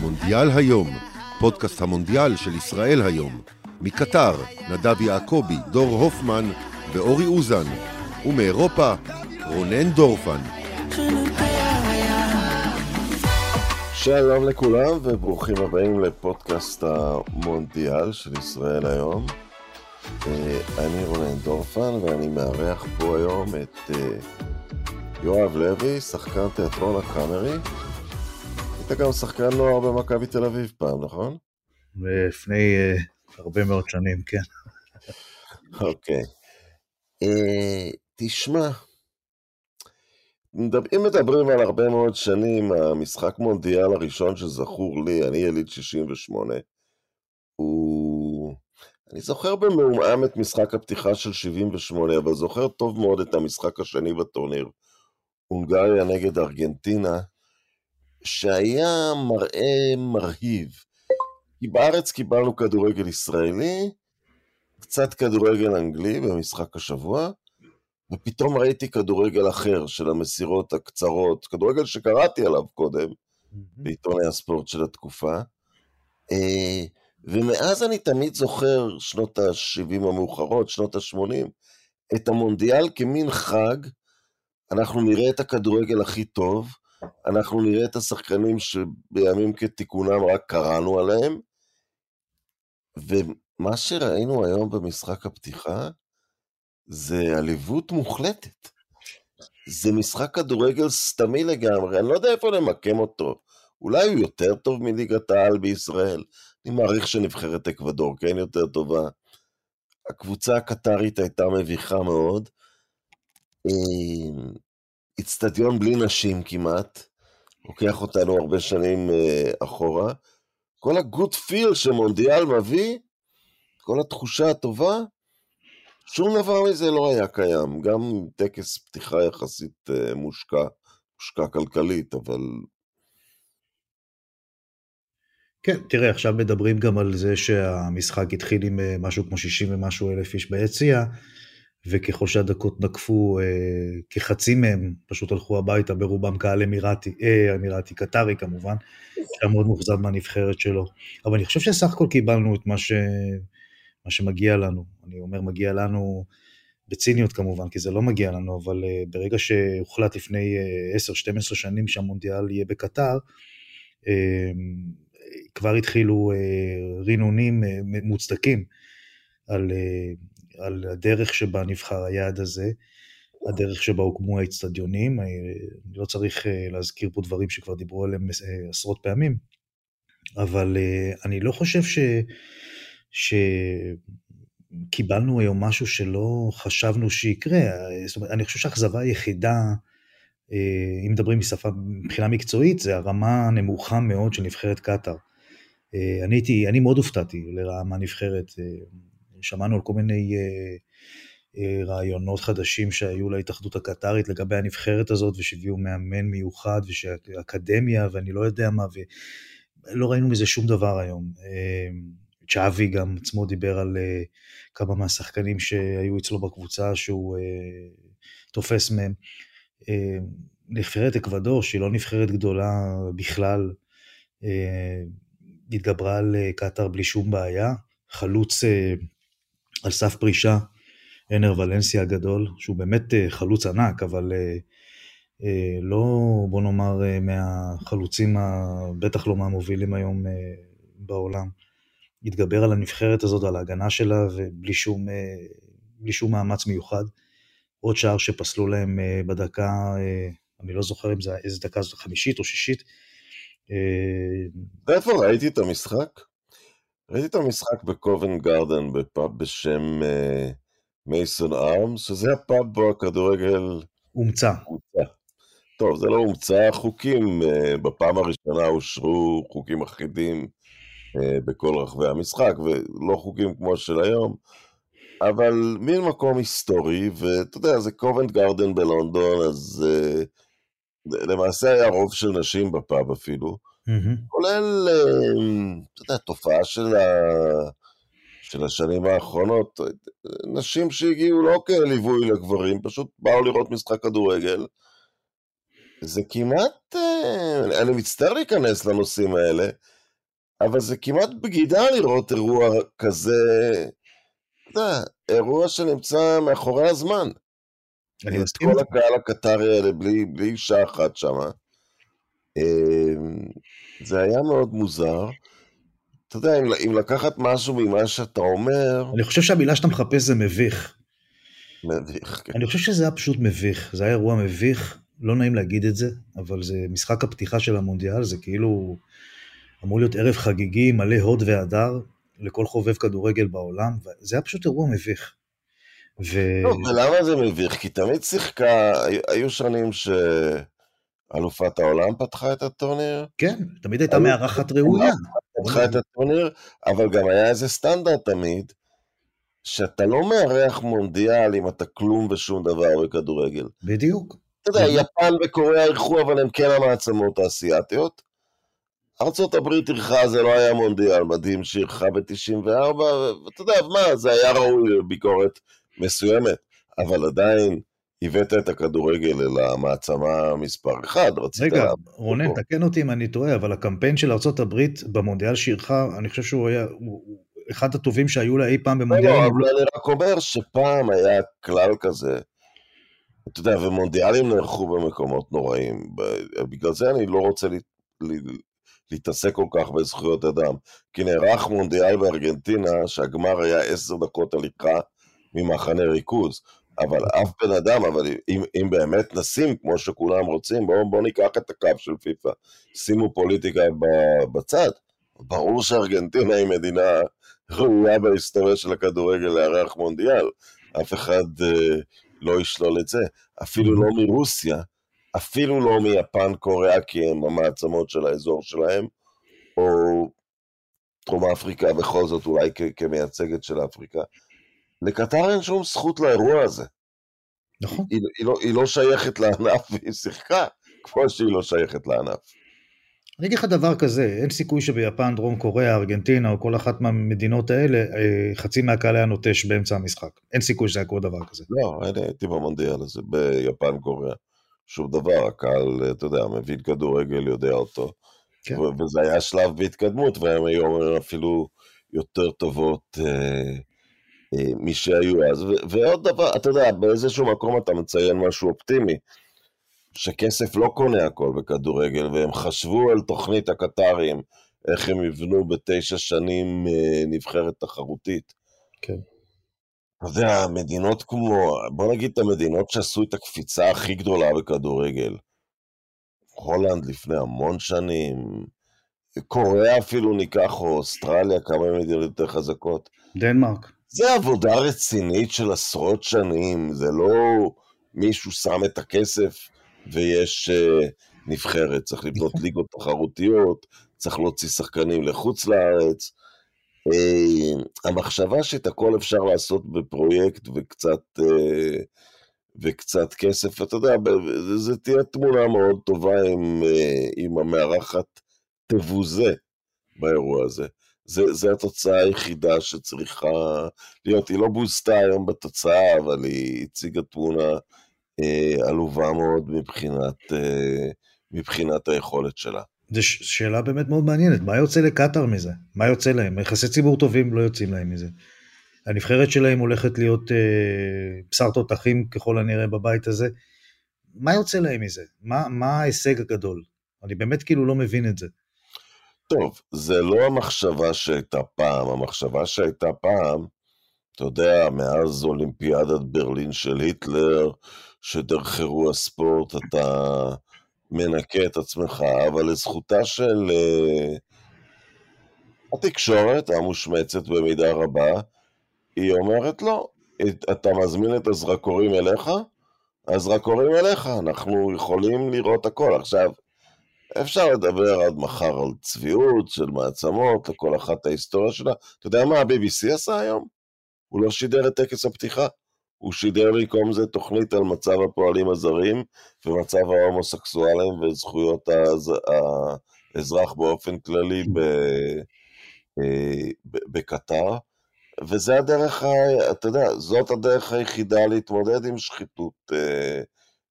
מונדיאל היום, פודקאסט המונדיאל של ישראל היום. מקטר, נדב יעקבי, דור הופמן ואורי אוזן. ומאירופה, רונן דורפן. שלום לכולם וברוכים הבאים לפודקאסט המונדיאל של ישראל היום. אה, אני רונן דורפן ואני מארח פה היום את אה, יואב לוי, שחקן תיאטרון הקאמרי. היית גם שחקן נוער במכבי תל אביב פעם, נכון? לפני uh, הרבה מאוד שנים, כן. אוקיי. Okay. Uh, תשמע, אם מדברים על הרבה מאוד שנים, המשחק מונדיאל הראשון שזכור לי, אני יליד 68, הוא... אני זוכר במעומעם את משחק הפתיחה של 78, אבל זוכר טוב מאוד את המשחק השני בטורניר, הונגריה נגד ארגנטינה, שהיה מראה מרהיב. כי בארץ קיבלנו כדורגל ישראלי, קצת כדורגל אנגלי במשחק השבוע, ופתאום ראיתי כדורגל אחר של המסירות הקצרות, כדורגל שקראתי עליו קודם, בעיתוני הספורט של התקופה. אה, ומאז אני תמיד זוכר, שנות ה-70 המאוחרות, שנות ה-80, את המונדיאל כמין חג, אנחנו נראה את הכדורגל הכי טוב, אנחנו נראה את השחקנים שבימים כתיקונם רק קראנו עליהם, ומה שראינו היום במשחק הפתיחה, זה עליבות מוחלטת. זה משחק כדורגל סתמי לגמרי, אני לא יודע איפה למקם אותו. אולי הוא יותר טוב מליגת העל בישראל. אני מעריך שנבחרת אקוודור כן יותר טובה. הקבוצה הקטרית הייתה מביכה מאוד. איצטדיון בלי נשים כמעט, לוקח אותנו הרבה שנים אה, אחורה. כל הגוד פיל שמונדיאל מביא, כל התחושה הטובה, שום דבר מזה לא היה קיים. גם טקס פתיחה יחסית אה, מושקע, מושקע כלכלית, אבל... כן, תראה, עכשיו מדברים גם על זה שהמשחק התחיל עם אה, משהו כמו 60 ומשהו אלף איש ביציע, וככל שהדקות נקפו, אה, כחצי מהם פשוט הלכו הביתה, ברובם קהל אמירתי, אה, אמירתי, קטרי כמובן, שהיה מאוד מאוכזב מהנבחרת שלו. אבל אני חושב שסך הכל קיבלנו את מה ש... מה שמגיע לנו. אני אומר מגיע לנו בציניות כמובן, כי זה לא מגיע לנו, אבל uh, ברגע שהוחלט לפני uh, 10-12 שנים שהמונדיאל יהיה בקטר, uh, כבר התחילו uh, רינונים uh, מוצדקים על, uh, על הדרך שבה נבחר היעד הזה. הדרך שבה הוקמו האצטדיונים, אני לא צריך להזכיר פה דברים שכבר דיברו עליהם עשרות פעמים, אבל אני לא חושב ש... שקיבלנו היום משהו שלא חשבנו שיקרה. זאת אומרת, אני חושב שהאכזבה היחידה, אה, אם מדברים משפה, מבחינה מקצועית, זה הרמה הנמוכה מאוד של נבחרת קטאר. אה, אני הייתי, אני מאוד הופתעתי לרעה מהנבחרת. אה, שמענו על כל מיני רעיונות חדשים שהיו להתאחדות הקטרית לגבי הנבחרת הזאת, ושהביאו מאמן מיוחד, ושאקדמיה, ואני לא יודע מה, ולא ראינו מזה שום דבר היום. צ'אבי גם עצמו דיבר על כמה מהשחקנים שהיו אצלו בקבוצה שהוא תופס מהם. נבחרת אקוודור, שהיא לא נבחרת גדולה בכלל, התגברה על קטאר בלי שום בעיה. חלוץ על סף פרישה, אנר ולנסיה הגדול, שהוא באמת uh, חלוץ ענק, אבל uh, uh, לא, בוא נאמר, מהחלוצים. בטח לא מהמובילים היום בעולם. להתגבר על הנבחרת הזאת, על ההגנה שלה, ובלי שום, אה, שום מאמץ מיוחד. עוד שער שפסלו להם אה, בדקה, אה, אני לא זוכר אם זה איזה דקה זאת, חמישית או שישית. איפה ראיתי את המשחק? ראיתי את המשחק בקובן גרדן בפאב בשם מייסון ארמס, שזה הפאב בו הכדורגל... הומצא. טוב, זה לא הומצא, חוקים בפעם הראשונה אושרו, חוקים אחידים אה, בכל רחבי המשחק, ולא חוקים כמו של היום, אבל מין מקום היסטורי, ואתה יודע, זה קובנט גרדן בלונדון, אז uh, למעשה היה רוב של נשים בפאב אפילו, mm-hmm. כולל, uh, אתה יודע, תופעה של, ה... של השנים האחרונות, נשים שהגיעו לא כליווי לגברים, פשוט באו לראות משחק כדורגל, זה כמעט, אה, אני מצטער להיכנס לנושאים האלה, אבל זה כמעט בגידה לראות אירוע כזה, אתה יודע, אירוע שנמצא מאחורי הזמן. אני מסכים. כל הקהל הקטרי האלה, בלי, בלי אישה אחת שמה. זה היה מאוד מוזר. אתה יודע, אם, אם לקחת משהו ממה שאתה אומר, אני חושב שהמילה שאתה מחפש זה מביך. מביך. כן. אני חושב שזה היה פשוט מביך, זה היה אירוע מביך, לא נעים להגיד את זה, אבל זה משחק הפתיחה של המונדיאל, זה כאילו אמור להיות ערב חגיגי מלא הוד והדר לכל חובב כדורגל בעולם, וזה היה פשוט אירוע מביך. ו... לא, ולמה זה מביך? כי תמיד שיחקה, היו- שנים שאלופת העולם פתחה את הטורניר, כן, תמיד הייתה מארחת ראויה. פתחה את הטורניר, אבל גם היה איזה סטנדרט תמיד, שאתה לא מארח מונדיאל אם אתה כלום ושום דבר בכדורגל. בדיוק. אתה יודע. יפן וקוריאה אירחו, אבל הם כן המעצמות האסייתיות. ארה"ב אירחה, זה לא היה מונדיאל מדהים שאירחה ב-94, ואתה יודע, מה, זה היה ראוי לביקורת מסוימת, אבל עדיין הבאת את הכדורגל אל המעצמה מספר אחד, רצית... רגע, לה- רונן. תקן אותי אם אני טועה, אבל הקמפיין של ארה"ב במונדיאל שאירחה, אני חושב שהוא היה הוא- אחד הטובים שהיו לה אי פעם במונדיאל. לא, אבל אני רק אומר שפעם היה כלל כזה, אתה יודע, ומונדיאלים נערכו במקומות נוראים. בגלל זה אני לא רוצה לה- לה- להתעסק כל כך בזכויות אדם. כי נערך מונדיאל בארגנטינה, שהגמר היה עשר דקות הליכה ממחנה ריכוז. אבל אף בן אדם, אבל אם, אם באמת נשים, כמו שכולם רוצים, בואו בוא ניקח את הקו של פיפ"א, שימו פוליטיקה בצד. ברור שארגנטינה היא מדינה ראויה בהיסטוריה של הכדורגל לארח מונדיאל. אף אחד אה, לא ישלול את זה. אפילו לא מרוסיה, אפילו לא מיפן, קוריאה, כי הם המעצמות של האזור שלהם, או דרום אפריקה בכל זאת אולי כמייצגת של אפריקה. לקטר אין שום זכות לאירוע הזה. נכון. היא, היא, לא, היא לא שייכת לענף והיא שיחקה כמו שהיא לא שייכת לענף. אני אגיד לך דבר כזה, אין סיכוי שביפן, דרום קוריאה, ארגנטינה או כל אחת מהמדינות האלה, אה, חצי מהקהל היה נוטש באמצע המשחק. אין סיכוי שזה היה קורה דבר כזה. לא, אני הייתי במונדיאל הזה, ביפן, קוריאה. שום דבר, הקהל, אתה יודע, מבין כדורגל, יודע אותו. כן. וזה היה שלב בהתקדמות, והן היום אפילו יותר טובות אה, אה, משהיו אז. ו- ועוד דבר, אתה יודע, באיזשהו מקום אתה מציין משהו אופטימי, שכסף לא קונה הכל בכדורגל, והם חשבו על תוכנית הקטרים, איך הם יבנו בתשע שנים אה, נבחרת תחרותית. כן. אתה יודע, מדינות כמו, בוא נגיד את המדינות שעשו את הקפיצה הכי גדולה בכדורגל. הולנד לפני המון שנים, קוריאה אפילו ניקח, או אוסטרליה, כמה מדינות יותר חזקות. דנמרק. זה עבודה רצינית של עשרות שנים, זה לא מישהו שם את הכסף ויש uh, נבחרת, צריך לבנות נכון. ליגות תחרותיות, צריך להוציא שחקנים לחוץ לארץ. Uh, המחשבה שאת הכל אפשר לעשות בפרויקט וקצת, uh, וקצת כסף, אתה יודע, זה, זה תהיה תמונה מאוד טובה אם, uh, אם המארחת תבוזה באירוע הזה. זה, זה התוצאה היחידה שצריכה להיות. היא לא בוזתה היום בתוצאה, אבל היא הציגה תמונה אה, עלובה מאוד מבחינת, אה, מבחינת היכולת שלה. זו שאלה באמת מאוד מעניינת, מה יוצא לקטאר מזה? מה יוצא להם? יחסי ציבור טובים לא יוצאים להם מזה. הנבחרת שלהם הולכת להיות אה, בשר תותחים ככל הנראה בבית הזה. מה יוצא להם מזה? מה, מה ההישג הגדול? אני באמת כאילו לא מבין את זה. טוב, זה לא המחשבה שהייתה פעם, המחשבה שהייתה פעם, אתה יודע, מאז אולימפיאדת ברלין של היטלר, שדרך אירוע ספורט אתה מנקה את עצמך, אבל לזכותה של אה, התקשורת המושמצת במידה רבה, היא אומרת לא, אתה מזמין את הזרקורים אליך, הזרקורים אליך, אנחנו יכולים לראות הכל. עכשיו, אפשר לדבר עד מחר על צביעות של מעצמות, לכל אחת ההיסטוריה שלה. אתה יודע מה ה-BBC עשה היום? הוא לא שידר את טקס הפתיחה, הוא שידר במקום זה תוכנית על מצב הפועלים הזרים ומצב ההומוסקסואלים וזכויות הז... האזרח באופן כללי. אה, ב- בקטר. וזה הדרך, ה... אתה יודע, זאת הדרך היחידה להתמודד עם שחיתות אה,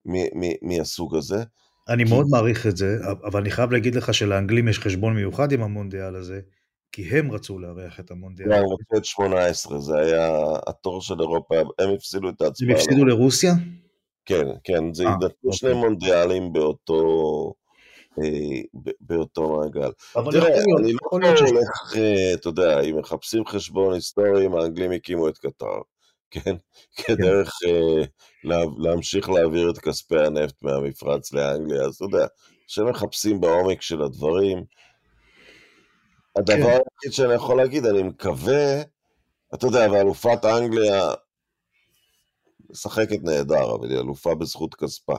מ- מ- מהסוג הזה. אני מאוד מעריך את זה, אבל אני חייב להגיד לך שלאנגלים יש חשבון מיוחד עם המונדיאל הזה, כי הם רצו לארח את המונדיאל. הם רצו את 18, זה היה התור של אירופה, הם הפסידו את ההצבעה. הם הפסידו לרוסיה? כן, כן, זה ידעו אוקיי. שני מונדיאלים באותו... אה, באותו מעגל. תראה, אני לא הולך, אה, אתה יודע, אם מחפשים חשבון היסטורי, האנגלים הקימו את קטר, כן? כדרך אה, להמשיך להעביר את כספי הנפט מהמפרץ לאנגליה, אז אתה יודע, כשמחפשים בעומק של הדברים, הדבר כן. היחיד שאני יכול להגיד, אני מקווה, אתה יודע, ואלופת אנגליה משחקת נהדר, אבל היא אלופה בזכות כספה.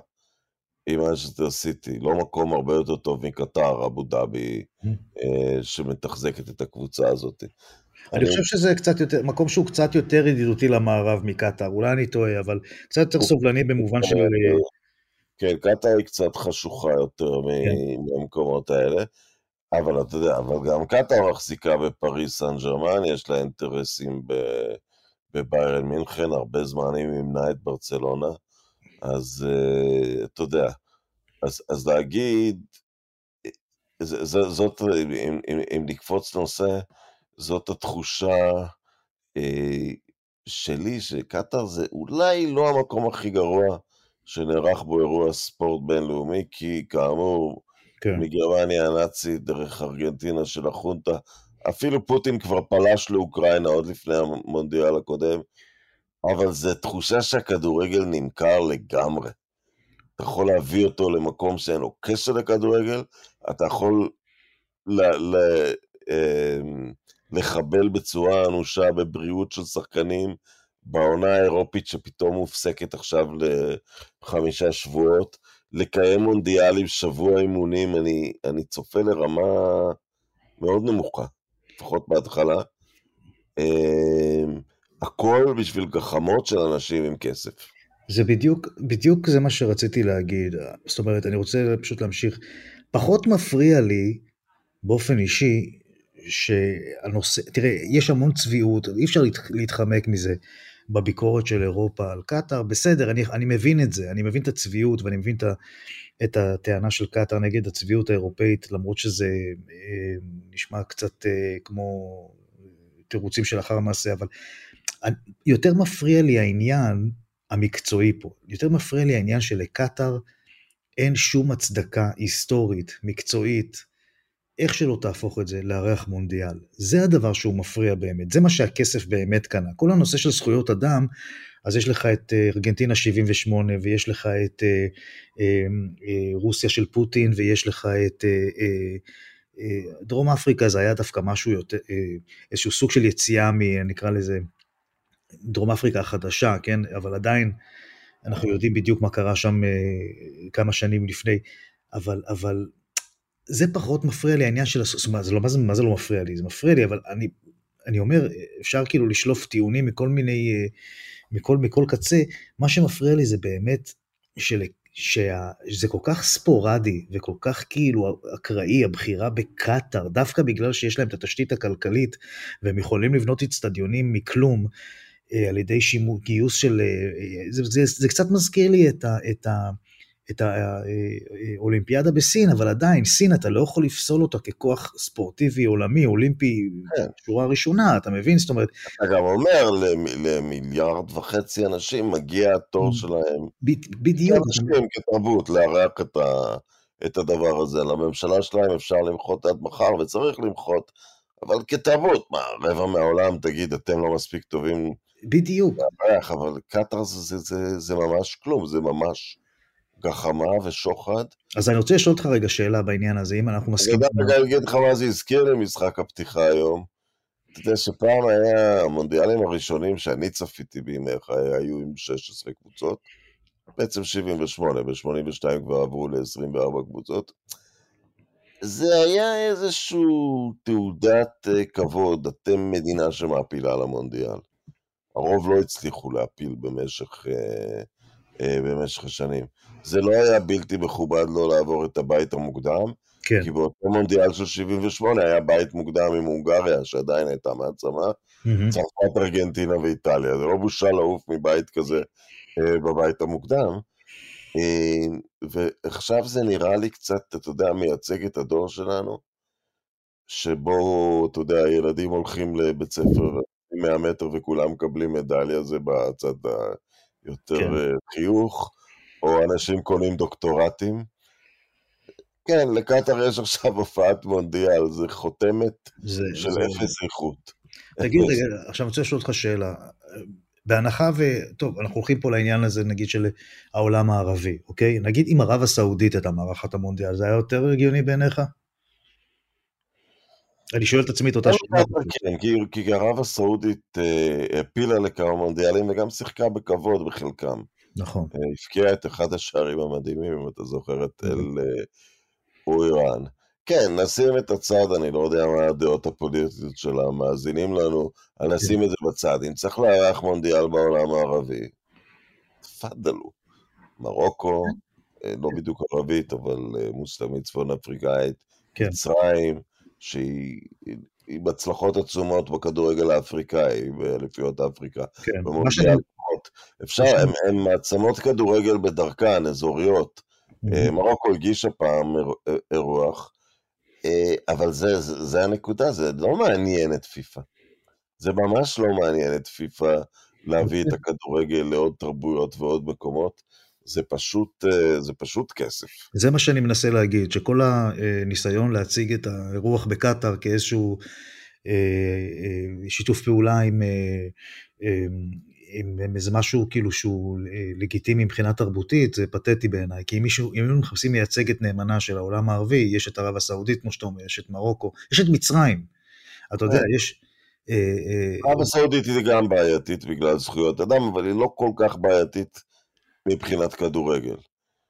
עם אנשטר סיטי, לא מקום הרבה יותר טוב מקטר, אבו דאבי, mm. אה, שמתחזקת את הקבוצה הזאת. אני חושב שזה קצת יותר, מקום שהוא קצת יותר ידידותי למערב מקטר, אולי אני טועה, אבל קצת יותר סובלני במובן של... כן, קטר היא קצת חשוכה יותר כן. מהמקומות האלה, אבל אתה יודע, אבל גם קטר מחזיקה בפריס סן ג'רמן, יש לה אינטרסים בביירן מינכן, הרבה זמן היא מימנה את ברצלונה. אז uh, אתה יודע, אז, אז להגיד, ז, זאת, אם, נקפוץ נושא, זאת התחושה uh, שלי, שקטאר זה אולי לא המקום הכי גרוע שנערך בו אירוע ספורט בינלאומי, כי כאמור, כן. מגרמניה הנאצית דרך ארגנטינה של החונטה, אפילו פוטין כבר פלש לאוקראינה עוד לפני המונדיאל הקודם, אבל זו תחושה שהכדורגל נמכר לגמרי. אתה יכול להביא אותו למקום שאין לו קשר לכדורגל, אתה יכול ל- ל- אמ, לחבל בצורה אנושה בבריאות של שחקנים בעונה האירופית שפתאום מופסקת עכשיו לחמישה שבועות, לקיים מונדיאלים שבוע אימונים, אני, אני צופה לרמה מאוד נמוכה, לפחות בהתחלה. אמ, הכל בשביל גחמות של אנשים עם כסף. זה בדיוק, בדיוק זה מה שרציתי להגיד. זאת אומרת, אני רוצה פשוט להמשיך. פחות מפריע לי, באופן אישי, שהנושא, תראה, יש המון צביעות, אי אפשר להתחמק מזה בביקורת של אירופה על קטאר, בסדר, אני, אני מבין את זה, אני מבין את הצביעות ואני מבין את, את הטענה של קטאר נגד הצביעות האירופאית, למרות שזה אה, נשמע קצת אה, כמו תירוצים של אחר המעשה, אבל יותר מפריע לי העניין המקצועי פה, יותר מפריע לי העניין שלקטאר אין שום הצדקה היסטורית, מקצועית, איך שלא תהפוך את זה, לארח מונדיאל. זה הדבר שהוא מפריע באמת, זה מה שהכסף באמת קנה. כל הנושא של זכויות אדם, אז יש לך את אה, ארגנטינה 78, ויש לך את אה, אה, רוסיה של פוטין, ויש לך את דרום אפריקה, זה היה דווקא משהו יותר, איזשהו סוג של יציאה מ... נקרא לזה, דרום אפריקה החדשה, כן? אבל עדיין אנחנו יודעים בדיוק מה קרה שם אה, כמה שנים לפני, אבל, אבל זה פחות מפריע לי העניין של, זאת אומרת, זה לא, מה, זה, מה זה לא מפריע לי? זה מפריע לי, אבל אני, אני אומר, אפשר כאילו לשלוף טיעונים מכל מיני, אה, מכל, מכל קצה, מה שמפריע לי זה באמת של, שזה כל כך ספורדי וכל כך כאילו אקראי, הבחירה בקטאר, דווקא בגלל שיש להם את התשתית הכלכלית והם יכולים לבנות אצטדיונים מכלום, אה, על ידי שימור, גיוס של, אה, אה, זה, זה, זה קצת מזכיר לי את, ה, את, ה, את האולימפיאדה בסין, אבל עדיין, סין אתה לא יכול לפסול אותה ככוח ספורטיבי עולמי, אולימפי, כן. שורה ראשונה, אתה מבין? זאת אומרת... אתה גם אומר, למיליארד וחצי אנשים מגיע התור שלהם. בדיוק. אנשים כתרבות, לארח את, ה, את הדבר הזה. לממשלה שלהם אפשר למחות עד מחר, וצריך למחות, אבל כתרבות, מה, רבע מהעולם, תגיד, אתם לא מספיק טובים בדיוק. אבל קטאר זה, זה, זה, זה ממש כלום, זה ממש גחמה ושוחד. אז אני רוצה לשאול אותך רגע שאלה בעניין הזה, אם אנחנו מסכימים... אני יודע להגיד לך מה זה הזכיר לי משחק הפתיחה היום. אתה יודע שפעם היה, המונדיאלים הראשונים שאני צפיתי בימי חיי היו עם 16 קבוצות, בעצם 78, ב-82 כבר עברו ל-24 קבוצות. זה היה איזשהו תעודת אה, כבוד, אתם מדינה שמעפילה למונדיאל. הרוב לא הצליחו להפיל במשך, אה, במשך השנים. זה לא היה בלתי מכובד לא לעבור את הבית המוקדם, כן. כי באותו מונדיאל של 78 היה בית מוקדם עם הונגריה, שעדיין הייתה מעצמה, mm-hmm. צרפת, ארגנטינה ואיטליה. זה לא בושה לעוף מבית כזה אה, בבית המוקדם. אה, ועכשיו זה נראה לי קצת, אתה יודע, מייצג את הדור שלנו, שבו, אתה יודע, ילדים הולכים לבית ספר 100 מטר וכולם מקבלים מדליה, זה בצד היותר כן. אה, חיוך, או אנשים קונים דוקטורטים. כן, לקטאר יש עכשיו הופעת מונדיאל, זה חותמת זה, של זה... אפס איכות. תגיד, רגע, עכשיו אני רוצה לשאול אותך שאלה. בהנחה ו... טוב, אנחנו הולכים פה לעניין הזה, נגיד, של העולם הערבי, אוקיי? נגיד אם ערב הסעודית הייתה מארחת המונדיאל, זה היה יותר הגיוני בעיניך? אני שואל את עצמי את אותה שאלה. כן, כי, ערב הסעודית אה, העפילה לכמה מונדיאלים וגם שיחקה בכבוד בחלקם. נכון. אה, הבקיעה את אחד השערים המדהימים, אם אתה זוכר, את אל אה, אוירן. כן, נשים את הצד, אני לא יודע מה הדעות הפוליטיות של המאזינים לנו, אבל נשים את זה בצד. אם צריך לארח מונדיאל בעולם הערבי, תפאדלו. מרוקו, אה, לא בדיוק ערבית, אבל אה, מוסלמית צפון אפריקאית, כן. מצרים, שהיא היא בהצלחות עצומות בכדורגל האפריקאי, באליפויות אפריקה. כן. מה. פחות. אפשר, הן מעצמות כדורגל בדרכן, אזוריות. אה, מרוקו הגישה פעם איר- אירוח, אה, אבל זה, זה, זה הנקודה, זה לא מעניין את פיפ"א. זה ממש לא מעניין את פיפ"א להביא את הכדורגל לעוד תרבויות ועוד מקומות. זה פשוט, אה, זה פשוט כסף. זה מה שאני מנסה להגיד, שכל הניסיון להציג את האירוח בקטאר כאיזשהו אה, אה, שיתוף פעולה עם, עם, עם איזה משהו כאילו שהוא לגיטימי מבחינה תרבותית, זה פתטי בעיניי, כי אם מישהו, אם היינו מחפשים מייצגת נאמנה של העולם הערבי, יש את ערב הסעודית, כמו שאתה אומר, יש את מרוקו, יש את מצרים, אתה יודע, יש... אה, אה, ערב הסעודית היא גם בעייתית בגלל זכויות אדם, אבל היא לא כל כך בעייתית מבחינת כדורגל.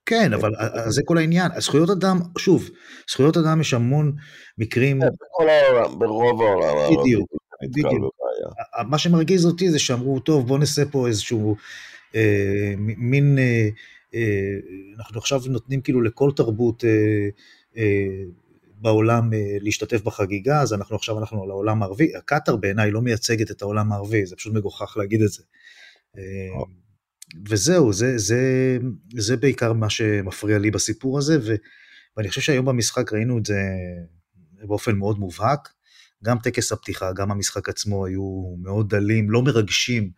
כן, אבל אז זה כל העניין. זכויות אדם, שוב, זכויות אדם יש המון מקרים, כן, בכל העולם, ברוב העולם בדיוק, בדיוק. מה שמרגיז אותי זה שאמרו, טוב, בוא נעשה פה איזשהו אה, מין, אה, אה, אנחנו עכשיו נותנים כאילו לכל תרבות אה, אה, בעולם אה, להשתתף בחגיגה, אז אנחנו עכשיו אנחנו על העולם הערבי. הקטאר בעיניי לא מייצגת את העולם הערבי, זה פשוט מגוחך להגיד את זה. וזהו, זה, זה, זה בעיקר מה שמפריע לי בסיפור הזה, ו, ואני חושב שהיום במשחק ראינו את זה באופן מאוד מובהק. גם טקס הפתיחה, גם המשחק עצמו היו מאוד דלים, לא מרגשים,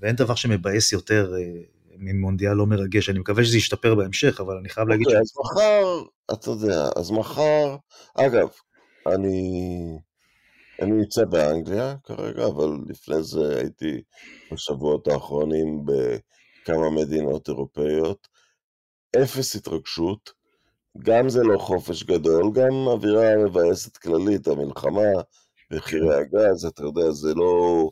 ואין דבר שמבאס יותר אה, ממונדיאל לא מרגש. אני מקווה שזה ישתפר בהמשך, אבל אני חייב להגיד אוקיי, אז מחר, אתה יודע, אז מחר, אגב, אני, אני נמצא באנגליה כרגע, אבל לפני זה הייתי בשבועות האחרונים בכמה מדינות אירופאיות. אפס התרגשות, גם זה לא חופש גדול, גם אווירה מבאסת כללית, המלחמה, מחירי הגז, אתה יודע, זה לא...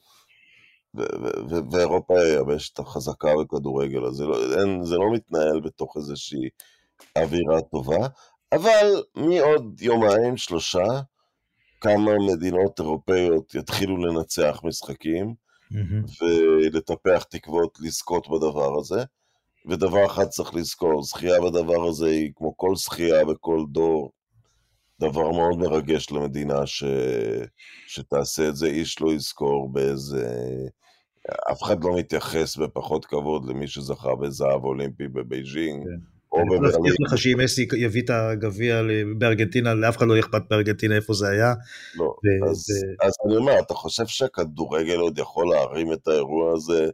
ואירופה היא היבשת החזקה בכדורגל, אז זה לא, אין, זה לא מתנהל בתוך איזושהי אווירה טובה, אבל מעוד יומיים, שלושה, כמה מדינות אירופאיות יתחילו לנצח משחקים מהמם. ולטפח תקוות לזכות בדבר הזה. ודבר אחד צריך לזכור, זכייה בדבר הזה היא כמו כל זכייה בכל דור, דבר מאוד מרגש למדינה ש... שתעשה את זה, איש לא יזכור באיזה... אף אחד לא מתייחס בפחות כבוד למי שזכה בזהב אולימפי בבייג'ינג, כן. אני יכול בברלין. להבטיח לך שאם מסי יביא את הגביע בארגנטינה, לאף אחד לא יהיה אכפת בארגנטינה איפה זה היה. לא, ו- אז, ו- אז אני אומר, אתה חושב שהכדורגל עוד יכול להרים את האירוע הזה,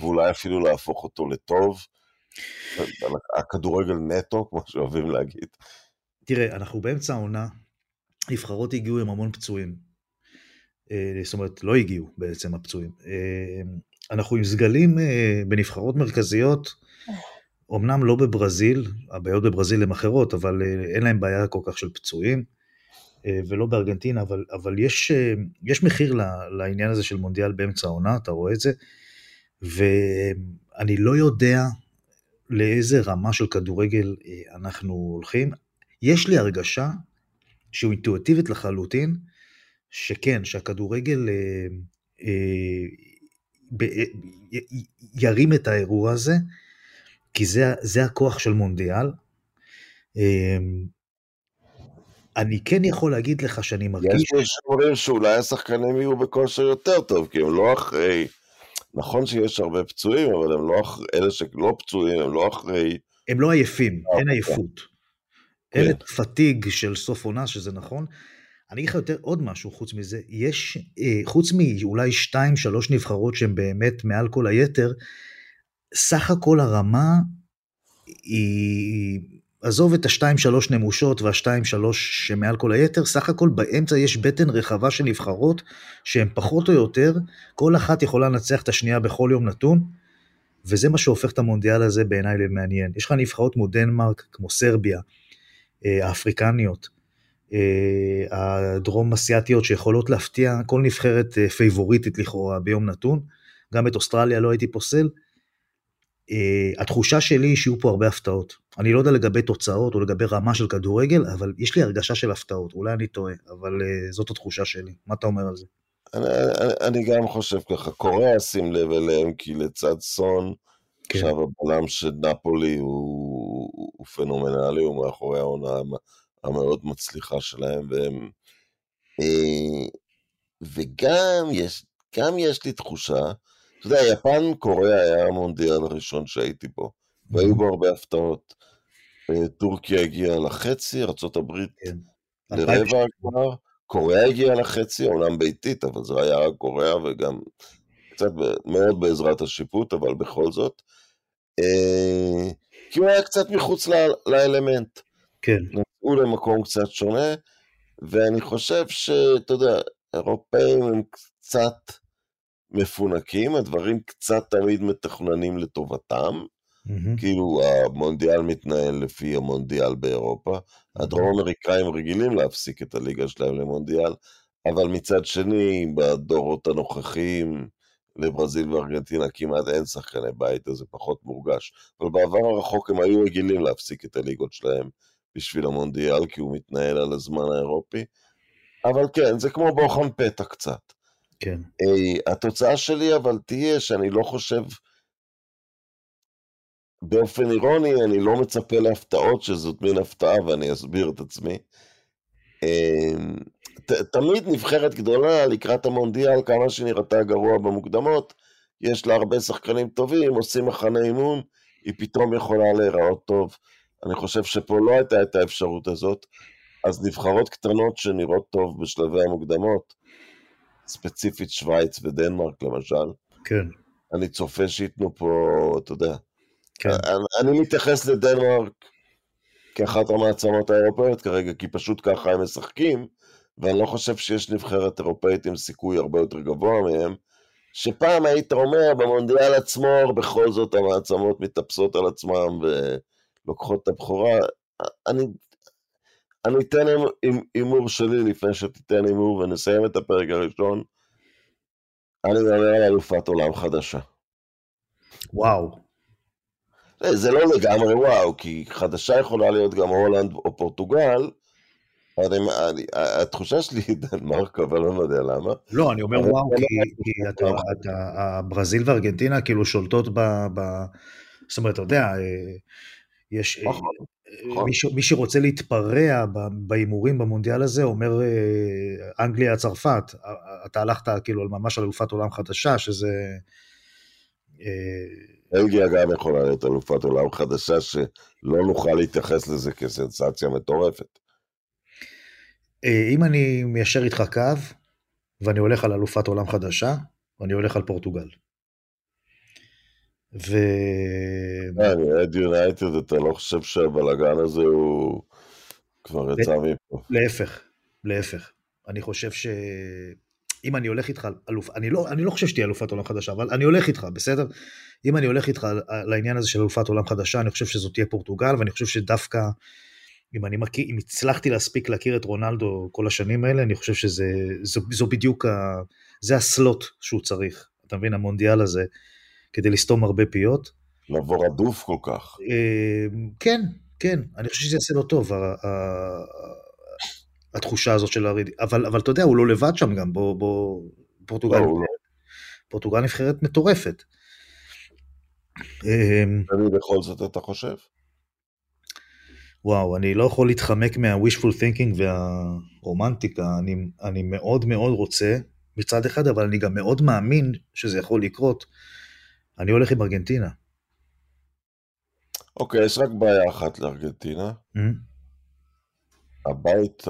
ואולי אפילו להפוך אותו לטוב? הכדורגל נטו, כמו שאוהבים להגיד. תראה, אנחנו באמצע העונה, נבחרות הגיעו עם המון פצועים. אה, זאת אומרת, לא הגיעו בעצם הפצועים. אה, אנחנו עם סגלים אה, בנבחרות מרכזיות, אמנם לא בברזיל, הבעיות בברזיל הן אחרות, אבל אה, אין להם בעיה כל כך של פצועים, אה, ולא בארגנטינה, אבל, אבל יש, אה, יש מחיר לעניין הזה של מונדיאל באמצע העונה, אתה רואה את זה, ואני לא יודע לאיזה רמה של כדורגל אנחנו הולכים. יש לי הרגשה שהוא אינטואיטיבית לחלוטין, שכן, שהכדורגל אה, אה, ב, אה, ירים את האירוע הזה, כי זה, זה הכוח של מונדיאל. אה, אני כן יכול להגיד לך שאני מרגיש... יש מי שאומרים שאולי השחקנים יהיו בכושר יותר טוב, כי הם לא אחרי... נכון שיש הרבה פצועים, אבל הם לא אחרי... אלה שלא פצועים, הם לא אחרי הם לא עייפים, אה, אין כן. עייפות. כן. אין את פתיג של סוף עונה, שזה נכון. אני אגיד לך יותר עוד משהו חוץ מזה, יש, אה, חוץ מאולי שתיים, שלוש נבחרות שהן באמת מעל כל היתר, סך הכל הרמה היא, עזוב את השתיים שלוש נמושות והשתיים שלוש שמעל כל היתר, סך הכל באמצע יש בטן רחבה של נבחרות שהן פחות או יותר, כל אחת יכולה לנצח את השנייה בכל יום נתון, וזה מה שהופך את המונדיאל הזה בעיניי למעניין. יש לך נבחרות כמו דנמרק, כמו סרביה, אה, האפריקניות, אה, הדרום אסיאתיות שיכולות להפתיע כל נבחרת אה, פייבוריטית לכאורה ביום נתון, גם את אוסטרליה לא הייתי פוסל. Uh, התחושה שלי היא שיהיו פה הרבה הפתעות. אני לא יודע לגבי תוצאות או לגבי רמה של כדורגל, אבל יש לי הרגשה של הפתעות, אולי אני טועה, אבל uh, זאת התחושה שלי. מה אתה אומר על זה? אני, אני, אני גם חושב ככה, קוריאה שים לב אליהם, כי לצד סון, כן. עכשיו הבלם של נפולי הוא, הוא פנומנלי, הוא מאחורי העונה המ- המאוד מצליחה שלהם, והם... אה, וגם יש, גם יש לי תחושה, אתה יודע, יפן קוריאה היה המונדיאל הראשון שהייתי בו, והיו בו הרבה הפתעות. אה, טורקיה הגיעה לחצי, ארה"ב כן. לרבע הגמר, קוריאה הגיעה לחצי, אומנם ביתית, אבל זה היה רק קוריאה וגם קצת מאוד בעזרת השיפוט, אבל בכל זאת. אה, כי הוא היה קצת מחוץ לאלמנט. כן, נסעו למקום קצת שונה, ואני חושב שאתה יודע, אירופאים הם קצת מפונקים, הדברים קצת תמיד מתכננים לטובתם, מהמם. כאילו המונדיאל מתנהל לפי המונדיאל באירופה, הדרום אמריקאים רגילים להפסיק את הליגה שלהם למונדיאל, אבל מצד שני, בדורות הנוכחיים, לברזיל וארגנטינה כמעט אין שחקני בית, אז זה פחות מורגש. אבל בעבר הרחוק הם היו רגילים להפסיק את הליגות שלהם בשביל המונדיאל, כי הוא מתנהל על הזמן האירופי. אבל כן, זה כמו בוחן פתע קצת. כן, אה, התוצאה שלי אבל תהיה שאני לא חושב, באופן אירוני, אני לא מצפה להפתעות שזאת מין הפתעה ואני אסביר את עצמי. אה, ת, תמיד נבחרת גדולה לקראת המונדיאל, כמה שנראתה גרוע במוקדמות, יש לה הרבה שחקנים טובים, עושים מחנה אימון, היא פתאום יכולה להיראות טוב. אני חושב שפה לא הייתה את האפשרות הזאת, אז נבחרות קטנות שנראות טוב בשלבי המוקדמות, ספציפית שווייץ ודנמרק למשל, כן, אני צופה שייתנו פה, אתה יודע, כן, אני, אני מתייחס לדנמרק כאחת המעצמות האירופאיות כרגע, כי פשוט ככה הם משחקים, ואני לא חושב שיש נבחרת אירופאית עם סיכוי הרבה יותר גבוה מהם, שפעם היית אומר, במונדיאל עצמו, בכל זאת המעצמות מתאפסות על עצמם ולוקחות את הבכורה. אני, אני אתן הימור שלי לפני שתיתן הימור ונסיים את הפרק הראשון. אני מדבר על אלופת עולם חדשה. וואו, זה לא לגמרי וואו, כי חדשה יכולה להיות גם הולנד או פורטוגל, אני, אני, התחושה שלי היא דנמרק, אבל לא יודע למה. לא, אני אומר וואו, זה כי, לא- כי אתה, אתה, הברזיל וארגנטינה כאילו שולטות ב... ב זאת אומרת, אתה יודע, אה, יש... אה, נכון, נכון. מי, ש, מי שרוצה להתפרע בהימורים במונדיאל הזה אומר אה, אנגליה צרפת אה, אתה הלכת כאילו ממש על אלופת עולם חדשה שזה אה, בלגיה גם יכולה להיות אלופת עולם חדשה, שלא נוכל להתייחס לזה כסנסציה מטורפת. אה, אם אני מיישר איתך קו ואני הולך על אלופת עולם חדשה ואני הולך על פורטוגל. ו... אני אוהד יונייטד, אתה לא חושב שהבלאגן הזה הוא כבר יצא מפה? להפך, להפך. אני חושב שאם אני הולך איתך אלוף, אני לא, אני לא חושב שתהיה אלופת עולם חדשה, אבל אני הולך איתך, בסדר? אם אני הולך איתך העניין הזה של אלופת עולם חדשה, אני חושב שזאת תהיה פורטוגל, ואני חושב שדווקא, אם אני מכיר, אם הצלחתי להספיק להכיר את רונלדו כל השנים האלה, אני חושב שזה, זו, זו בדיוק, ה, זה הסלוט שהוא צריך, אתה מבין, המונדיאל הזה, כדי לסתום הרבה פיות. לבוא רדוף כל כך. אה, כן, כן, אני חושב שזה יעשה לו טוב, התחושה הזאת של הריד... אבל, אבל אתה יודע, הוא לא לבד שם גם, בוא, בוא, פורטוגל, לא, לא. פורטוגל נבחרת מטורפת. אה, אני בכל זאת, אתה חושב? וואו, אני לא יכול להתחמק מה-wishful thinking והרומנטיקה, אני, אני מאוד מאוד רוצה מצד אחד, אבל אני גם מאוד מאמין שזה יכול לקרות. אני הולך עם ארגנטינה. אוקיי, יש רק בעיה אחת לארגנטינה. Mm? הבית,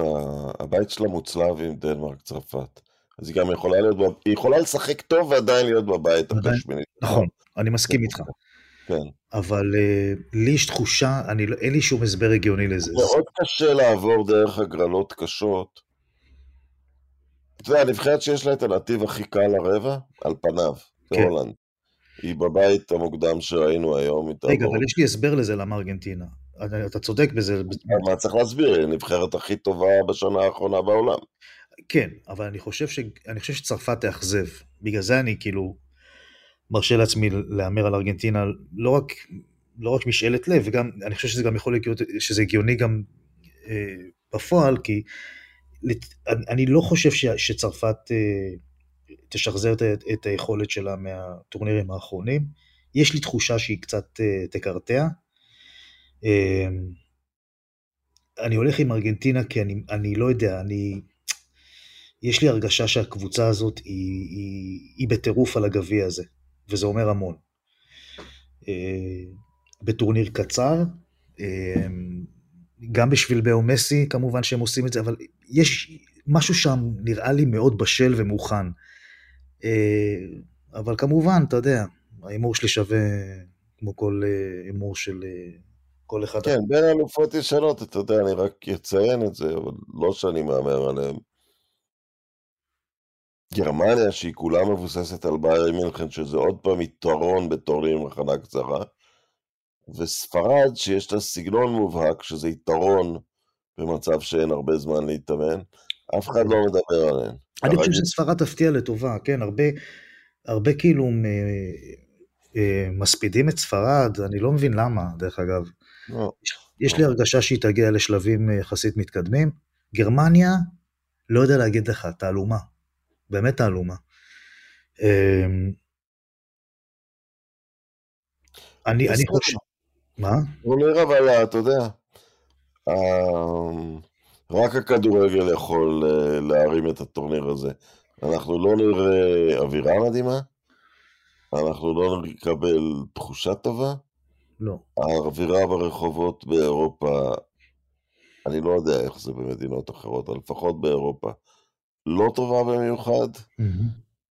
הבית שלה מוצלב עם דנמרק צרפת. אז היא גם יכולה להיות, היא יכולה לשחק טוב ועדיין להיות בבית אחרי שמינית. נכון, אני מסכים איתך. כן. אבל אה, לי יש תחושה, אני לא- אין לי שום הסבר הגיוני לזה. מאוד קשה לעבור דרך הגרלות קשות. אתה יודע, הנבחרת שיש לה את הנתיב הכי קל לרבע, על פניו, זה כן. הולנד. היא בבית המוקדם שראינו היום, רגע. אבל יש לי הסבר לזה למה ארגנטינה. אתה אתה צודק בזה. מה צריך להסביר? היא הנבחרת הכי טובה בשנה האחרונה בעולם. כן, אבל אני חושב, ש... אני חושב שצרפת תאכזב. בגלל זה אני כאילו מרשה לעצמי להמר על ארגנטינה, לא רק, לא רק משאלת לב, וגם, אני חושב שזה גם יכול להיות, שזה הגיוני גם אה, בפועל, כי לת... אני, אני לא חושב ש... שצרפת אה, תשחזר את, את היכולת שלה מהטורנירים האחרונים. יש לי תחושה שהיא קצת אה, תקרטע. אה, אני הולך עם ארגנטינה כי אני, אני לא יודע, אני... יש לי הרגשה שהקבוצה הזאת היא, היא, היא בטירוף על הגביע הזה, וזה אומר המון. אה, בטורניר קצר, אה, גם בשביל באו מסי כמובן שהם עושים את זה, אבל יש משהו שם נראה לי מאוד בשל ומוכן. אה, אבל כמובן, אתה יודע, ההימור שלי שווה כמו כל אה, הימור של אה, כל אחד. כן, בין אלופות ישנות, אתה יודע, אני רק אציין את זה, אבל לא שאני מהמר עליהם. גרמניה, שהיא כולה מבוססת על ביירי מינכן, שזה עוד פעם יתרון בטורניר עם הכנה קצרה, וספרד, שיש לה סגנון מובהק, שזה יתרון במצב שאין הרבה זמן להתאמן, אף אחד לא מדבר עליהן. אני חושב. שספרד תפתיע לטובה, כן, הרבה, הרבה כאילו מ- אה, מספידים את ספרד, אני לא מבין למה, דרך אגב. לא, יש לי הרגשה שהיא תגיע לשלבים אה, יחסית מתקדמים. גרמניה, לא יודע להגיד לך, תעלומה. באמת תעלומה. אה, אני, אני. חושב... מה? טורניר אבל, אתה יודע, אה, רק הכדורגל יכול אה, להרים את הטורניר הזה. אנחנו לא נראה אווירה מדהימה, אנחנו לא נקבל תחושה טובה, לא. האווירה ברחובות באירופה, אני לא יודע איך זה במדינות אחרות, אבל לפחות באירופה, לא טובה במיוחד,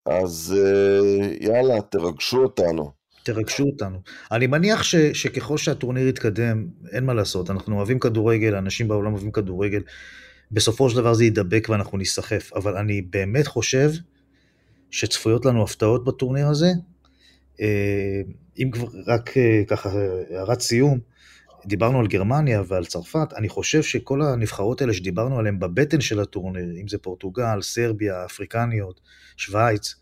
אז אה, יאללה, תרגשו אותנו. תרגשו אותנו. אני מניח ש, שככל שהטורניר יתקדם, אין מה לעשות, אנחנו אוהבים כדורגל, אנשים בעולם אוהבים כדורגל, בסופו של דבר זה יידבק ואנחנו ניסחף, אבל אני באמת חושב שצפויות לנו הפתעות בטורניר הזה. אה, אם כבר, רק אה, ככה הערת סיום, דיברנו על גרמניה ועל צרפת, אני חושב שכל הנבחרות האלה שדיברנו עליהן בבטן של הטורניר, אם זה פורטוגל, סרביה, אפריקניות, שווייץ,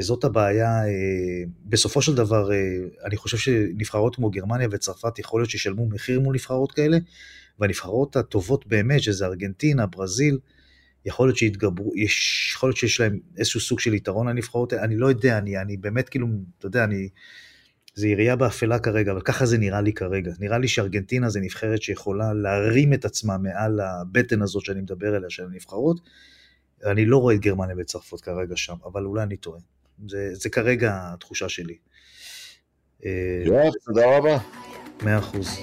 זאת הבעיה, אה, בסופו של דבר, אה, אני חושב שנבחרות כמו גרמניה וצרפת יכול להיות שישלמו מחיר מול נבחרות כאלה, והנבחרות הטובות באמת, שזה ארגנטינה, ברזיל, יכול להיות שיתגברו, יש, יכול להיות שיש להם איזשהו סוג של יתרון לנבחרות אני לא יודע, אני, אני באמת כאילו, אתה יודע, אני, זה ירייה באפלה כרגע, אבל ככה זה נראה לי כרגע. נראה לי שארגנטינה זה נבחרת שיכולה להרים את עצמה מעל הבטן הזאת שאני מדבר עליה, של הנבחרות. אני לא רואה את גרמניה וצרפת כרגע שם, אבל אולי אני טועה. זה, זה כרגע התחושה שלי. אה, יואב, תודה רבה. מאה אחוז.